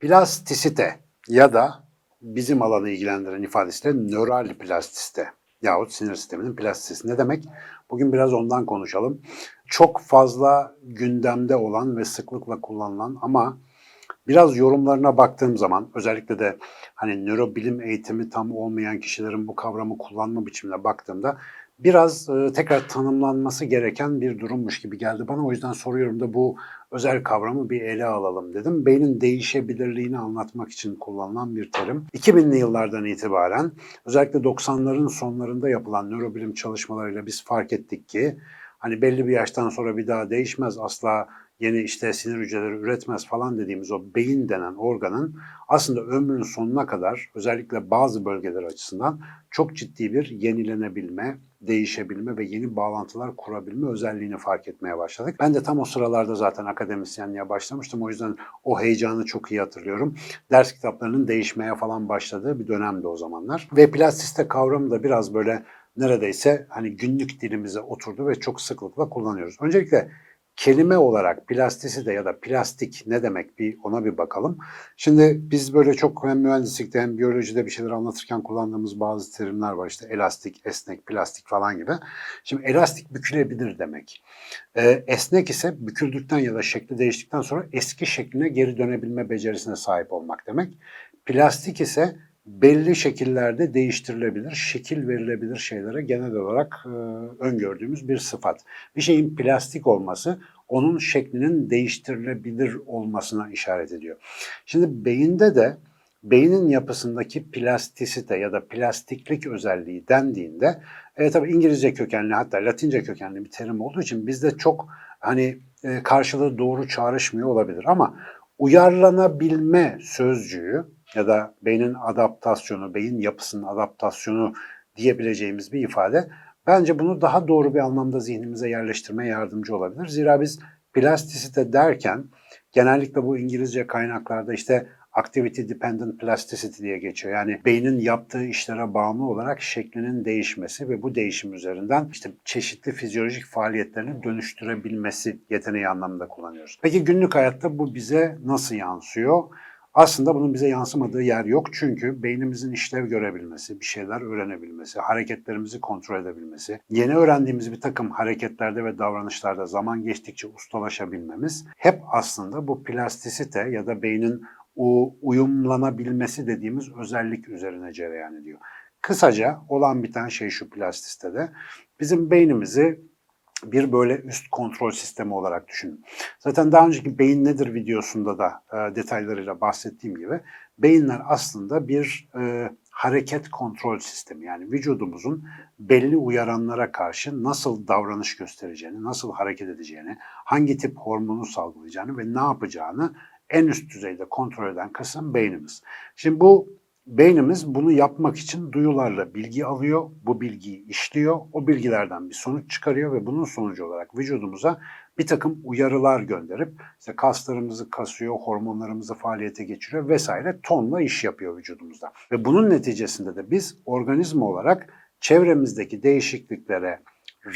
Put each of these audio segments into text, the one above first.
Plastisite ya da bizim alanı ilgilendiren ifadesiyle nöral plastisite yahut sinir sisteminin plastisitesi ne demek? Bugün biraz ondan konuşalım. Çok fazla gündemde olan ve sıklıkla kullanılan ama biraz yorumlarına baktığım zaman özellikle de hani nörobilim eğitimi tam olmayan kişilerin bu kavramı kullanma biçimine baktığımda biraz e, tekrar tanımlanması gereken bir durummuş gibi geldi bana. O yüzden soruyorum da bu özel kavramı bir ele alalım dedim. Beynin değişebilirliğini anlatmak için kullanılan bir terim. 2000'li yıllardan itibaren özellikle 90'ların sonlarında yapılan nörobilim çalışmalarıyla biz fark ettik ki hani belli bir yaştan sonra bir daha değişmez asla yeni işte sinir hücreleri üretmez falan dediğimiz o beyin denen organın aslında ömrünün sonuna kadar özellikle bazı bölgeler açısından çok ciddi bir yenilenebilme, değişebilme ve yeni bağlantılar kurabilme özelliğini fark etmeye başladık. Ben de tam o sıralarda zaten akademisyenliğe başlamıştım. O yüzden o heyecanı çok iyi hatırlıyorum. Ders kitaplarının değişmeye falan başladığı bir dönemdi o zamanlar. Ve plastisite kavramı da biraz böyle neredeyse hani günlük dilimize oturdu ve çok sıklıkla kullanıyoruz. Öncelikle kelime olarak plastisite ya da plastik ne demek bir ona bir bakalım. Şimdi biz böyle çok hem mühendislikte hem biyolojide bir şeyler anlatırken kullandığımız bazı terimler var işte elastik, esnek, plastik falan gibi. Şimdi elastik bükülebilir demek. Ee, esnek ise büküldükten ya da şekli değiştikten sonra eski şekline geri dönebilme becerisine sahip olmak demek. Plastik ise belli şekillerde değiştirilebilir, şekil verilebilir şeylere genel olarak e, öngördüğümüz bir sıfat. Bir şeyin plastik olması onun şeklinin değiştirilebilir olmasına işaret ediyor. Şimdi beyinde de beynin yapısındaki plastisite ya da plastiklik özelliği dendiğinde e, tabii İngilizce kökenli hatta Latince kökenli bir terim olduğu için bizde çok hani e, karşılığı doğru çağrışmıyor olabilir ama uyarlanabilme sözcüğü ya da beynin adaptasyonu, beyin yapısının adaptasyonu diyebileceğimiz bir ifade bence bunu daha doğru bir anlamda zihnimize yerleştirmeye yardımcı olabilir. Zira biz plastisite derken genellikle bu İngilizce kaynaklarda işte activity dependent plasticity diye geçiyor. Yani beynin yaptığı işlere bağımlı olarak şeklinin değişmesi ve bu değişim üzerinden işte çeşitli fizyolojik faaliyetlerini dönüştürebilmesi yeteneği anlamında kullanıyoruz. Peki günlük hayatta bu bize nasıl yansıyor? Aslında bunun bize yansımadığı yer yok çünkü beynimizin işlev görebilmesi, bir şeyler öğrenebilmesi, hareketlerimizi kontrol edebilmesi, yeni öğrendiğimiz bir takım hareketlerde ve davranışlarda zaman geçtikçe ustalaşabilmemiz hep aslında bu plastisite ya da beynin o uyumlanabilmesi dediğimiz özellik üzerine cereyan ediyor. Kısaca olan biten şey şu plastistede. Bizim beynimizi bir böyle üst kontrol sistemi olarak düşünün. Zaten daha önceki beyin nedir videosunda da e, detaylarıyla bahsettiğim gibi beyinler aslında bir e, hareket kontrol sistemi. Yani vücudumuzun belli uyaranlara karşı nasıl davranış göstereceğini, nasıl hareket edeceğini, hangi tip hormonu salgılayacağını ve ne yapacağını en üst düzeyde kontrol eden kısım beynimiz. Şimdi bu beynimiz bunu yapmak için duyularla bilgi alıyor, bu bilgiyi işliyor, o bilgilerden bir sonuç çıkarıyor ve bunun sonucu olarak vücudumuza bir takım uyarılar gönderip işte kaslarımızı kasıyor, hormonlarımızı faaliyete geçiriyor vesaire tonla iş yapıyor vücudumuzda. Ve bunun neticesinde de biz organizma olarak çevremizdeki değişikliklere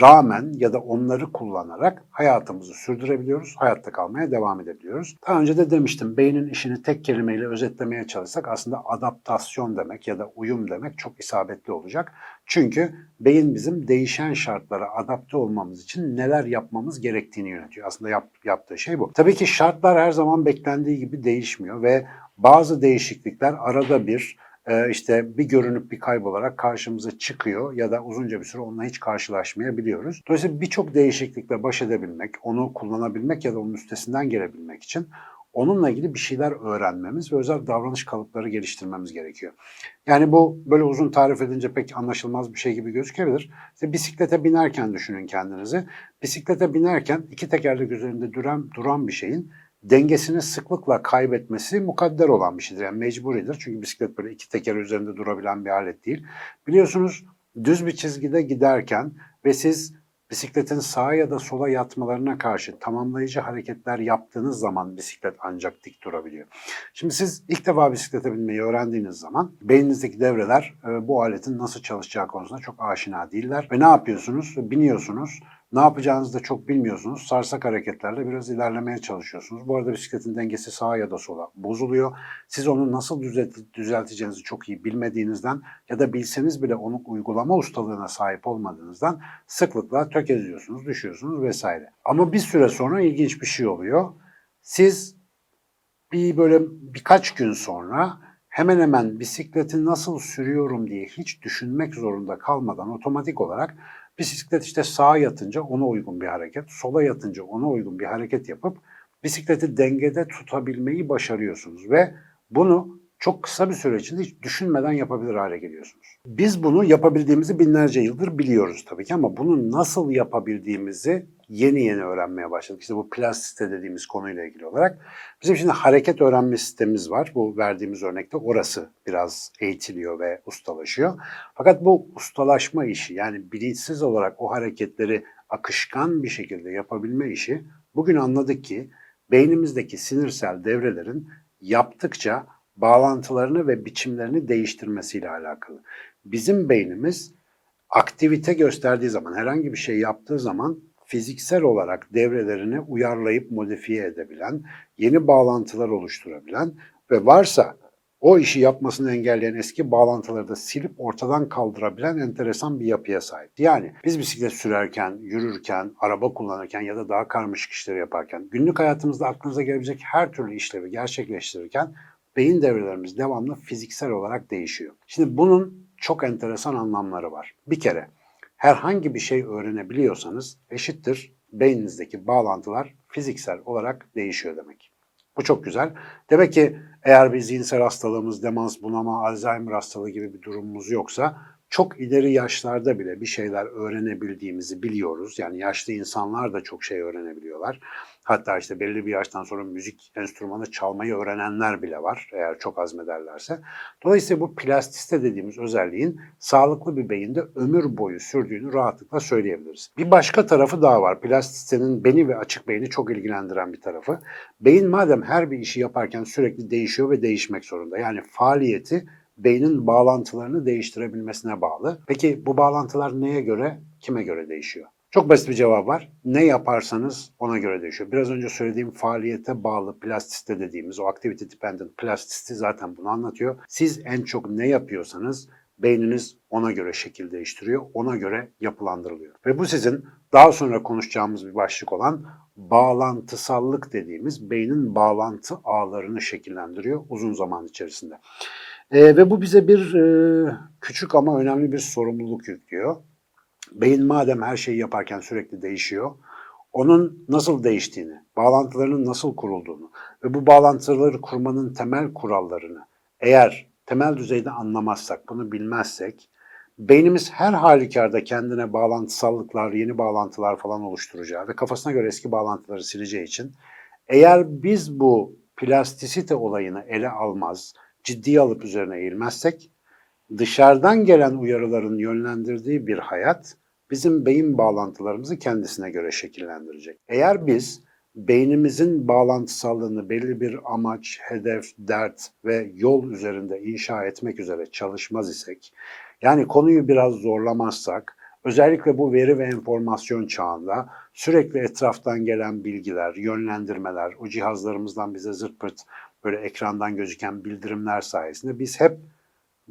rağmen ya da onları kullanarak hayatımızı sürdürebiliyoruz, hayatta kalmaya devam edebiliyoruz. Daha önce de demiştim beynin işini tek kelimeyle özetlemeye çalışsak aslında adaptasyon demek ya da uyum demek çok isabetli olacak. Çünkü beyin bizim değişen şartlara adapte olmamız için neler yapmamız gerektiğini yönetiyor. Aslında yap, yaptığı şey bu. Tabii ki şartlar her zaman beklendiği gibi değişmiyor ve bazı değişiklikler arada bir işte bir görünüp bir kaybolarak karşımıza çıkıyor ya da uzunca bir süre onunla hiç karşılaşmayabiliyoruz. Dolayısıyla birçok değişiklikle baş edebilmek, onu kullanabilmek ya da onun üstesinden gelebilmek için onunla ilgili bir şeyler öğrenmemiz ve özel davranış kalıpları geliştirmemiz gerekiyor. Yani bu böyle uzun tarif edince pek anlaşılmaz bir şey gibi gözükebilir. İşte bisiklete binerken düşünün kendinizi. Bisiklete binerken iki tekerlek üzerinde duran, duran bir şeyin dengesini sıklıkla kaybetmesi mukadder olan bir şeydir. Yani mecburidir. Çünkü bisiklet böyle iki teker üzerinde durabilen bir alet değil. Biliyorsunuz düz bir çizgide giderken ve siz bisikletin sağa ya da sola yatmalarına karşı tamamlayıcı hareketler yaptığınız zaman bisiklet ancak dik durabiliyor. Şimdi siz ilk defa bisiklete binmeyi öğrendiğiniz zaman beyninizdeki devreler e, bu aletin nasıl çalışacağı konusunda çok aşina değiller. Ve ne yapıyorsunuz? Biiniyorsunuz. Ne yapacağınızı da çok bilmiyorsunuz. Sarsak hareketlerle biraz ilerlemeye çalışıyorsunuz. Bu arada bisikletin dengesi sağa ya da sola bozuluyor. Siz onu nasıl düzelt- düzelteceğinizi çok iyi bilmediğinizden ya da bilseniz bile onu uygulama ustalığına sahip olmadığınızdan sıklıkla tökeziyorsunuz, düşüyorsunuz vesaire. Ama bir süre sonra ilginç bir şey oluyor. Siz bir böyle birkaç gün sonra hemen hemen bisikleti nasıl sürüyorum diye hiç düşünmek zorunda kalmadan otomatik olarak bisiklet işte sağa yatınca ona uygun bir hareket, sola yatınca ona uygun bir hareket yapıp bisikleti dengede tutabilmeyi başarıyorsunuz ve bunu çok kısa bir süre içinde hiç düşünmeden yapabilir hale geliyorsunuz. Biz bunu yapabildiğimizi binlerce yıldır biliyoruz tabii ki ama bunu nasıl yapabildiğimizi yeni yeni öğrenmeye başladık. İşte bu plastisite dediğimiz konuyla ilgili olarak. Bizim şimdi hareket öğrenme sistemimiz var. Bu verdiğimiz örnekte orası biraz eğitiliyor ve ustalaşıyor. Fakat bu ustalaşma işi yani bilinçsiz olarak o hareketleri akışkan bir şekilde yapabilme işi bugün anladık ki beynimizdeki sinirsel devrelerin yaptıkça bağlantılarını ve biçimlerini değiştirmesiyle alakalı. Bizim beynimiz aktivite gösterdiği zaman, herhangi bir şey yaptığı zaman fiziksel olarak devrelerini uyarlayıp modifiye edebilen, yeni bağlantılar oluşturabilen ve varsa o işi yapmasını engelleyen eski bağlantıları da silip ortadan kaldırabilen enteresan bir yapıya sahip. Yani biz bisiklet sürerken, yürürken, araba kullanırken ya da daha karmaşık işleri yaparken, günlük hayatımızda aklınıza gelebilecek her türlü işlevi gerçekleştirirken beyin devrelerimiz devamlı fiziksel olarak değişiyor. Şimdi bunun çok enteresan anlamları var. Bir kere herhangi bir şey öğrenebiliyorsanız eşittir beyninizdeki bağlantılar fiziksel olarak değişiyor demek. Bu çok güzel. Demek ki eğer bir zihinsel hastalığımız, demans, bunama, Alzheimer hastalığı gibi bir durumumuz yoksa çok ileri yaşlarda bile bir şeyler öğrenebildiğimizi biliyoruz. Yani yaşlı insanlar da çok şey öğrenebiliyorlar. Hatta işte belli bir yaştan sonra müzik enstrümanı çalmayı öğrenenler bile var eğer çok azmederlerse. Dolayısıyla bu plastiste dediğimiz özelliğin sağlıklı bir beyinde ömür boyu sürdüğünü rahatlıkla söyleyebiliriz. Bir başka tarafı daha var. Plastistenin beni ve açık beyni çok ilgilendiren bir tarafı. Beyin madem her bir işi yaparken sürekli değişiyor ve değişmek zorunda. Yani faaliyeti beynin bağlantılarını değiştirebilmesine bağlı. Peki bu bağlantılar neye göre, kime göre değişiyor? Çok basit bir cevap var. Ne yaparsanız ona göre değişiyor. Biraz önce söylediğim faaliyete bağlı plastiste dediğimiz o activity dependent plastisti zaten bunu anlatıyor. Siz en çok ne yapıyorsanız beyniniz ona göre şekil değiştiriyor, ona göre yapılandırılıyor. Ve bu sizin daha sonra konuşacağımız bir başlık olan bağlantısallık dediğimiz beynin bağlantı ağlarını şekillendiriyor uzun zaman içerisinde. E, ve bu bize bir e, küçük ama önemli bir sorumluluk yüklüyor. Beyin madem her şeyi yaparken sürekli değişiyor, onun nasıl değiştiğini, bağlantılarının nasıl kurulduğunu ve bu bağlantıları kurmanın temel kurallarını eğer temel düzeyde anlamazsak, bunu bilmezsek, beynimiz her halükarda kendine bağlantısallıklar, yeni bağlantılar falan oluşturacağı ve kafasına göre eski bağlantıları sileceği için eğer biz bu plastisite olayını ele almaz, ciddiye alıp üzerine eğilmezsek, dışarıdan gelen uyarıların yönlendirdiği bir hayat bizim beyin bağlantılarımızı kendisine göre şekillendirecek. Eğer biz beynimizin bağlantısallığını belli bir amaç, hedef, dert ve yol üzerinde inşa etmek üzere çalışmaz isek, yani konuyu biraz zorlamazsak, özellikle bu veri ve enformasyon çağında sürekli etraftan gelen bilgiler, yönlendirmeler, o cihazlarımızdan bize zırt pırt böyle ekrandan gözüken bildirimler sayesinde biz hep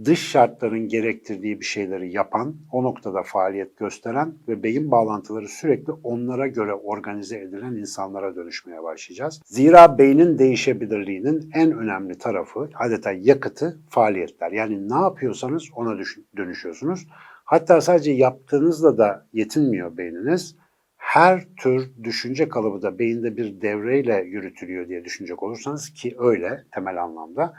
dış şartların gerektirdiği bir şeyleri yapan, o noktada faaliyet gösteren ve beyin bağlantıları sürekli onlara göre organize edilen insanlara dönüşmeye başlayacağız. Zira beynin değişebilirliğinin en önemli tarafı, adeta yakıtı faaliyetler. Yani ne yapıyorsanız ona dönüşüyorsunuz. Hatta sadece yaptığınızla da yetinmiyor beyniniz. Her tür düşünce kalıbı da beyinde bir devreyle yürütülüyor diye düşünecek olursanız ki öyle temel anlamda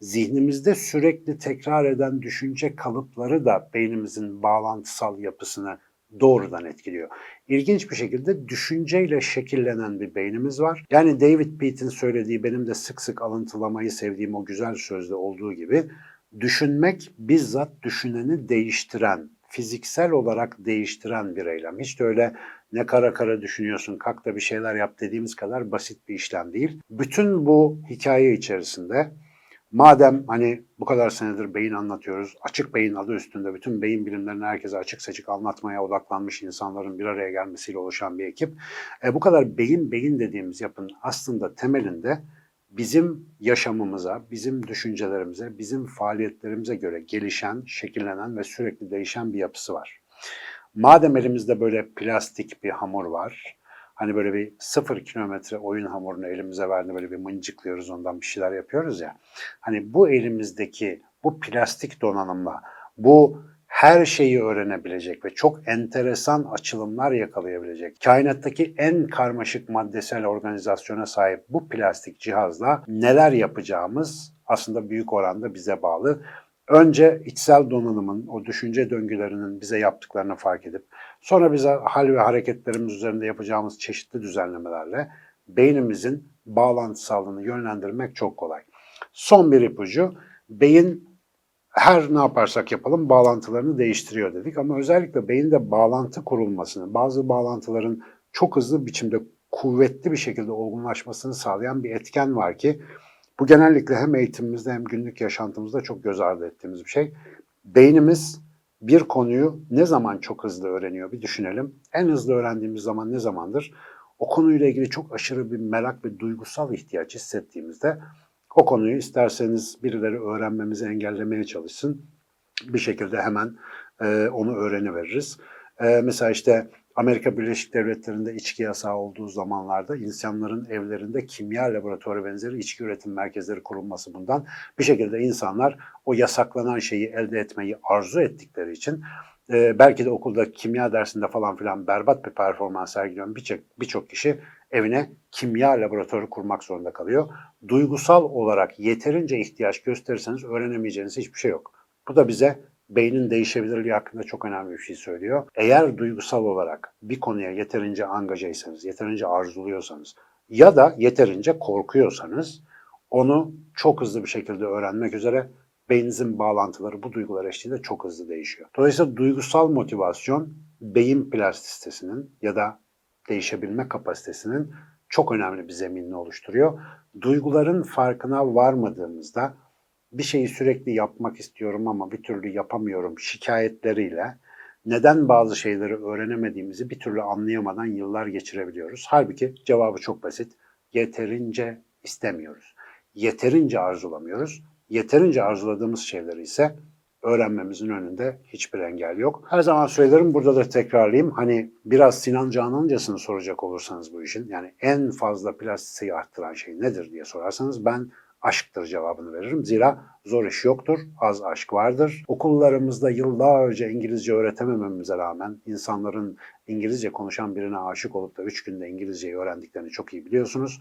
zihnimizde sürekli tekrar eden düşünce kalıpları da beynimizin bağlantısal yapısını doğrudan etkiliyor. İlginç bir şekilde düşünceyle şekillenen bir beynimiz var. Yani David Peate'in söylediği benim de sık sık alıntılamayı sevdiğim o güzel sözde olduğu gibi düşünmek bizzat düşüneni değiştiren fiziksel olarak değiştiren bir eylem. Hiç de öyle ne kara kara düşünüyorsun, kalk da bir şeyler yap dediğimiz kadar basit bir işlem değil. Bütün bu hikaye içerisinde madem hani bu kadar senedir beyin anlatıyoruz, açık beyin adı üstünde bütün beyin bilimlerini herkese açık seçik anlatmaya odaklanmış insanların bir araya gelmesiyle oluşan bir ekip. E, bu kadar beyin beyin dediğimiz yapının aslında temelinde bizim yaşamımıza, bizim düşüncelerimize, bizim faaliyetlerimize göre gelişen, şekillenen ve sürekli değişen bir yapısı var. Madem elimizde böyle plastik bir hamur var, hani böyle bir sıfır kilometre oyun hamurunu elimize verdiğinde böyle bir mıncıklıyoruz ondan bir şeyler yapıyoruz ya. Hani bu elimizdeki bu plastik donanımla, bu her şeyi öğrenebilecek ve çok enteresan açılımlar yakalayabilecek, kainattaki en karmaşık maddesel organizasyona sahip bu plastik cihazla neler yapacağımız aslında büyük oranda bize bağlı. Önce içsel donanımın, o düşünce döngülerinin bize yaptıklarını fark edip, sonra bize hal ve hareketlerimiz üzerinde yapacağımız çeşitli düzenlemelerle beynimizin bağlantısallığını yönlendirmek çok kolay. Son bir ipucu, beyin her ne yaparsak yapalım bağlantılarını değiştiriyor dedik ama özellikle beyinde bağlantı kurulmasını, bazı bağlantıların çok hızlı biçimde kuvvetli bir şekilde olgunlaşmasını sağlayan bir etken var ki bu genellikle hem eğitimimizde hem günlük yaşantımızda çok göz ardı ettiğimiz bir şey. Beynimiz bir konuyu ne zaman çok hızlı öğreniyor bir düşünelim. En hızlı öğrendiğimiz zaman ne zamandır? O konuyla ilgili çok aşırı bir merak ve duygusal ihtiyaç hissettiğimizde o konuyu isterseniz birileri öğrenmemizi engellemeye çalışsın. Bir şekilde hemen e, onu öğreniveririz. E, mesela işte Amerika Birleşik Devletleri'nde içki yasağı olduğu zamanlarda insanların evlerinde kimya laboratuvarı benzeri içki üretim merkezleri kurulması bundan. Bir şekilde insanlar o yasaklanan şeyi elde etmeyi arzu ettikleri için e, belki de okulda kimya dersinde falan filan berbat bir performans sergileyen birçok birçok kişi evine kimya laboratuvarı kurmak zorunda kalıyor. Duygusal olarak yeterince ihtiyaç gösterirseniz öğrenemeyeceğiniz hiçbir şey yok. Bu da bize beynin değişebilirliği hakkında çok önemli bir şey söylüyor. Eğer duygusal olarak bir konuya yeterince angajaysanız, yeterince arzuluyorsanız ya da yeterince korkuyorsanız onu çok hızlı bir şekilde öğrenmek üzere beyninizin bağlantıları bu duygular eşliğinde çok hızlı değişiyor. Dolayısıyla duygusal motivasyon beyin plastisitesinin ya da değişebilme kapasitesinin çok önemli bir zeminini oluşturuyor. Duyguların farkına varmadığımızda bir şeyi sürekli yapmak istiyorum ama bir türlü yapamıyorum şikayetleriyle neden bazı şeyleri öğrenemediğimizi bir türlü anlayamadan yıllar geçirebiliyoruz. Halbuki cevabı çok basit. Yeterince istemiyoruz. Yeterince arzulamıyoruz. Yeterince arzuladığımız şeyleri ise öğrenmemizin önünde hiçbir engel yok. Her zaman söylerim burada da tekrarlayayım. Hani biraz Sinan Canancasını soracak olursanız bu işin yani en fazla plastiseyi arttıran şey nedir diye sorarsanız ben aşktır cevabını veririm. Zira zor iş yoktur, az aşk vardır. Okullarımızda yıllarca İngilizce öğretemememize rağmen insanların İngilizce konuşan birine aşık olup da 3 günde İngilizceyi öğrendiklerini çok iyi biliyorsunuz.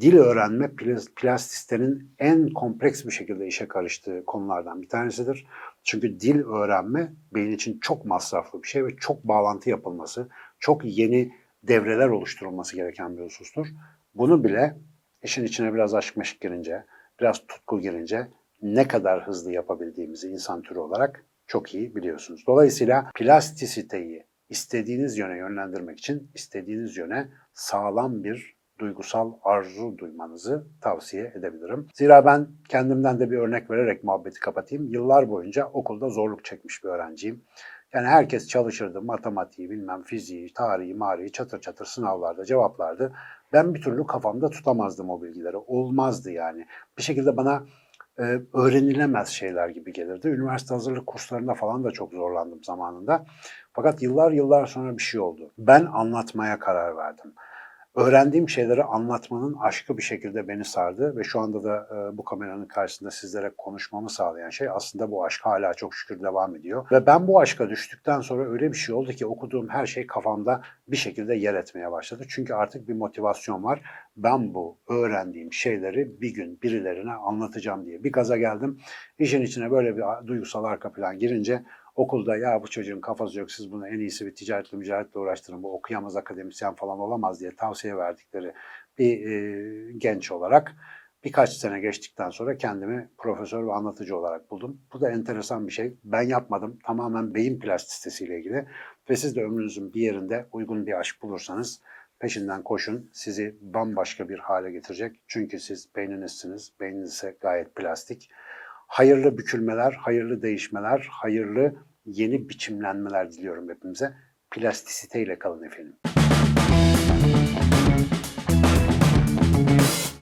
Dil öğrenme plastistenin en kompleks bir şekilde işe karıştığı konulardan bir tanesidir. Çünkü dil öğrenme beyin için çok masraflı bir şey ve çok bağlantı yapılması, çok yeni devreler oluşturulması gereken bir husustur. Bunu bile işin içine biraz aşk meşk girince, biraz tutku girince ne kadar hızlı yapabildiğimizi insan türü olarak çok iyi biliyorsunuz. Dolayısıyla plastisiteyi istediğiniz yöne yönlendirmek için istediğiniz yöne sağlam bir duygusal arzu duymanızı tavsiye edebilirim. Zira ben kendimden de bir örnek vererek muhabbeti kapatayım. Yıllar boyunca okulda zorluk çekmiş bir öğrenciyim. Yani herkes çalışırdı, matematiği, bilmem fiziği, tarihi, marihi çatır çatır sınavlarda cevaplardı. Ben bir türlü kafamda tutamazdım o bilgileri. Olmazdı yani. Bir şekilde bana e, öğrenilemez şeyler gibi gelirdi. Üniversite hazırlık kurslarında falan da çok zorlandım zamanında. Fakat yıllar yıllar sonra bir şey oldu. Ben anlatmaya karar verdim öğrendiğim şeyleri anlatmanın aşkı bir şekilde beni sardı ve şu anda da e, bu kameranın karşısında sizlere konuşmamı sağlayan şey aslında bu aşk hala çok şükür devam ediyor. Ve ben bu aşka düştükten sonra öyle bir şey oldu ki okuduğum her şey kafamda bir şekilde yer etmeye başladı. Çünkü artık bir motivasyon var. Ben bu öğrendiğim şeyleri bir gün birilerine anlatacağım diye bir gaza geldim. İşin içine böyle bir duygusal arka plan girince okulda ya bu çocuğun kafası yok siz bunu en iyisi bir ticaretle mücadeletle uğraştırın bu okuyamaz akademisyen falan olamaz diye tavsiye verdikleri bir e, genç olarak Birkaç sene geçtikten sonra kendimi profesör ve anlatıcı olarak buldum. Bu da enteresan bir şey. Ben yapmadım. Tamamen beyin plastisitesiyle ilgili. Ve siz de ömrünüzün bir yerinde uygun bir aşk bulursanız peşinden koşun. Sizi bambaşka bir hale getirecek. Çünkü siz beyninizsiniz. Beyniniz ise gayet plastik. Hayırlı bükülmeler, hayırlı değişmeler, hayırlı yeni biçimlenmeler diliyorum hepimize. Plastisiteyle kalın efendim.